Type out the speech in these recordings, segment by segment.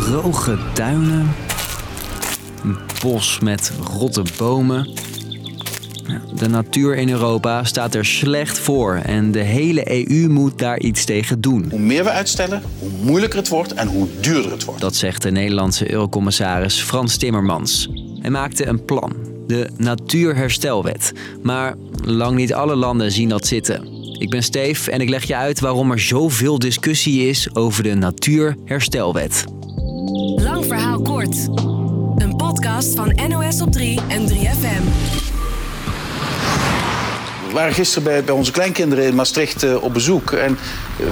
Droge duinen. Een bos met rotte bomen. De natuur in Europa staat er slecht voor en de hele EU moet daar iets tegen doen. Hoe meer we uitstellen, hoe moeilijker het wordt en hoe duurder het wordt. Dat zegt de Nederlandse eurocommissaris Frans Timmermans. Hij maakte een plan, de Natuurherstelwet. Maar lang niet alle landen zien dat zitten. Ik ben Steef en ik leg je uit waarom er zoveel discussie is over de Natuurherstelwet. Lang verhaal kort. Een podcast van NOS op 3 en 3FM. We waren gisteren bij, bij onze kleinkinderen in Maastricht eh, op bezoek. En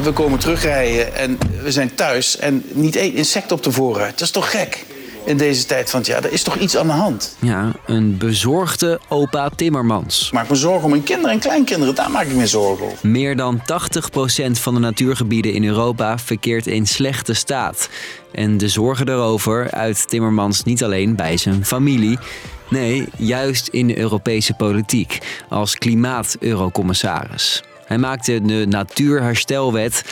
we komen terugrijden en we zijn thuis en niet één insect op de voorruit. Dat is toch gek? In deze tijd van het jaar, er is toch iets aan de hand? Ja, een bezorgde opa Timmermans. Ik maak me zorgen om mijn kinderen en kleinkinderen, daar maak ik me zorgen over. Meer dan 80% van de natuurgebieden in Europa verkeert in slechte staat. En de zorgen daarover uit Timmermans niet alleen bij zijn familie. Nee, juist in de Europese politiek, als klimaat-eurocommissaris. Hij maakte de Natuurherstelwet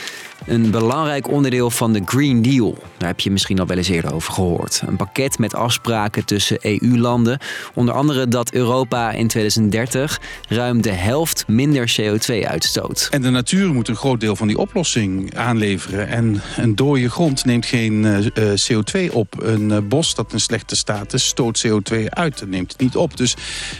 een belangrijk onderdeel van de Green Deal. Daar heb je misschien al wel eens eerder over gehoord. Een pakket met afspraken tussen EU-landen. Onder andere dat Europa in 2030 ruim de helft minder CO2 uitstoot. En de natuur moet een groot deel van die oplossing aanleveren. En een dode grond neemt geen uh, eh, eh, CO2 op. Een uh, bos dat in slechte staat is, stoot CO2 uit. Dat neemt het niet op. Dus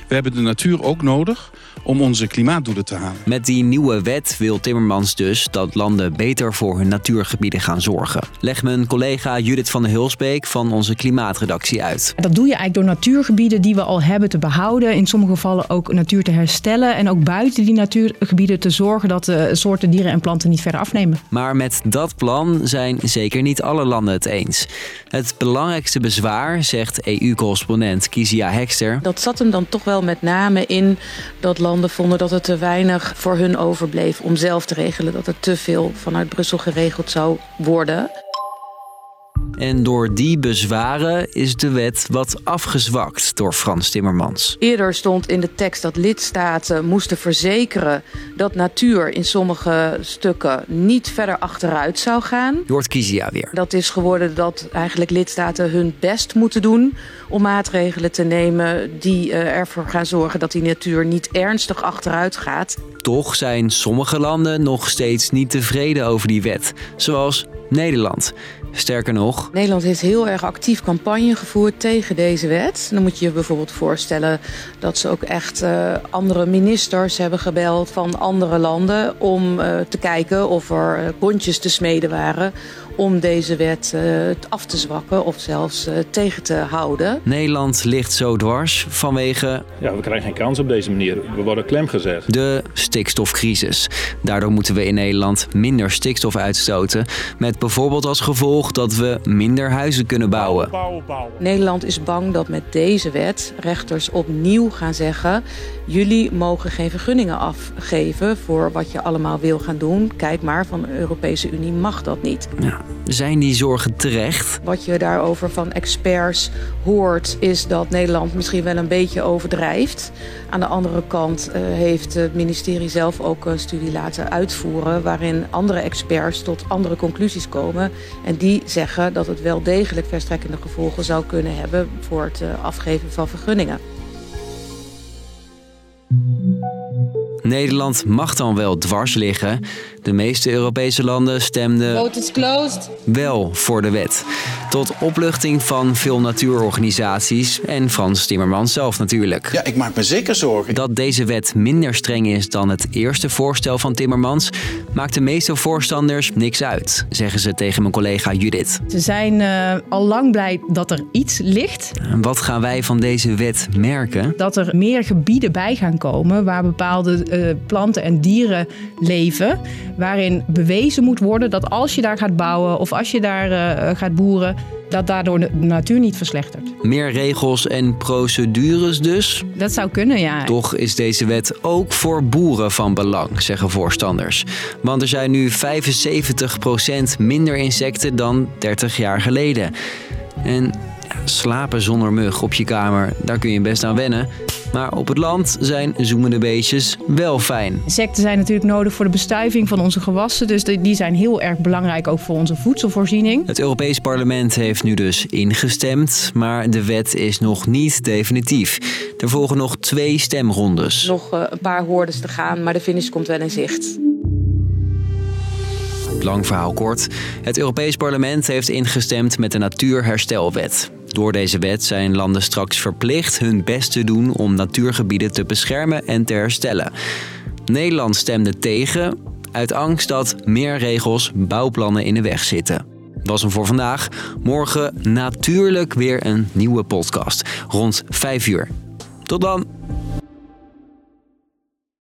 we hebben de natuur ook nodig om onze klimaatdoelen te halen. Met die nieuwe wet wil Timmermans dus dat landen beter voor hun natuurgebieden gaan zorgen. Leg mijn collega Judith van der Hulsbeek van onze klimaatredactie uit. Dat doe je eigenlijk door natuurgebieden die we al hebben te behouden. In sommige gevallen ook natuur te herstellen. En ook buiten die natuurgebieden te zorgen dat de soorten dieren en planten niet verder afnemen. Maar met dat plan zijn zeker niet alle landen het eens. Het belangrijkste bezwaar, zegt EU-correspondent Kizia Hekster. Dat zat hem dan toch wel met name in dat landen vonden dat het te weinig voor hun overbleef om zelf te regelen. Dat er te veel vanuit Brussel geregeld zou worden. En door die bezwaren is de wet wat afgezwakt door Frans Timmermans. Eerder stond in de tekst dat lidstaten moesten verzekeren dat natuur in sommige stukken niet verder achteruit zou gaan. Jort Kizia weer. Dat is geworden dat eigenlijk lidstaten hun best moeten doen om maatregelen te nemen die eh, ervoor gaan zorgen dat die natuur niet ernstig achteruit gaat. Toch zijn sommige landen nog steeds niet tevreden over die wet, zoals Nederland. Sterker nog. Nederland heeft heel erg actief campagne gevoerd tegen deze wet. Dan moet je je bijvoorbeeld voorstellen dat ze ook echt uh, andere ministers hebben gebeld van andere landen om uh, te kijken of er bondjes te smeden waren om deze wet uh, af te zwakken of zelfs uh, tegen te houden. Nederland ligt zo dwars vanwege. Ja, we krijgen geen kans op deze manier. We worden klem gezet. De stikstofcrisis. Daardoor moeten we in Nederland minder stikstof uitstoten. Met bijvoorbeeld als gevolg dat we minder huizen kunnen bouwen. bouwen, bouwen. Nederland is bang dat met deze wet rechters opnieuw gaan zeggen: jullie mogen geen vergunningen afgeven voor wat je allemaal wil gaan doen. Kijk maar, van de Europese Unie mag dat niet. Ja, zijn die zorgen terecht? Wat je daarover van experts hoort, is dat Nederland misschien wel een beetje overdrijft. Aan de andere kant uh, heeft het ministerie zelf ook een studie laten uitvoeren. waarin andere experts tot andere conclusies komen. En die zeggen dat het wel degelijk verstrekkende gevolgen zou kunnen hebben voor het uh, afgeven van vergunningen. Nederland mag dan wel dwars liggen. De meeste Europese landen stemden wel voor de wet. Tot opluchting van veel natuurorganisaties en Frans Timmermans zelf natuurlijk. Ja, ik maak me zeker zorgen. Dat deze wet minder streng is dan het eerste voorstel van Timmermans, maakt de meeste voorstanders niks uit, zeggen ze tegen mijn collega Judith. Ze zijn uh, al lang blij dat er iets ligt. Wat gaan wij van deze wet merken? Dat er meer gebieden bij gaan komen waar bepaalde uh, planten en dieren leven waarin bewezen moet worden dat als je daar gaat bouwen of als je daar uh, gaat boeren, dat daardoor de natuur niet verslechtert. Meer regels en procedures dus? Dat zou kunnen, ja. Toch is deze wet ook voor boeren van belang, zeggen voorstanders. Want er zijn nu 75% minder insecten dan 30 jaar geleden. En slapen zonder mug op je kamer, daar kun je best aan wennen. Maar op het land zijn zoemende beestjes wel fijn. Insecten zijn natuurlijk nodig voor de bestuiving van onze gewassen. Dus die zijn heel erg belangrijk ook voor onze voedselvoorziening. Het Europees Parlement heeft nu dus ingestemd, maar de wet is nog niet definitief. Er volgen nog twee stemrondes. Nog eh, een paar hoordes te gaan, maar de finish komt wel in zicht. Lang verhaal kort. Het Europees Parlement heeft ingestemd met de Natuurherstelwet. Door deze wet zijn landen straks verplicht hun best te doen om natuurgebieden te beschermen en te herstellen. Nederland stemde tegen, uit angst dat meer regels bouwplannen in de weg zitten. Was hem voor vandaag. Morgen natuurlijk weer een nieuwe podcast. Rond 5 uur. Tot dan!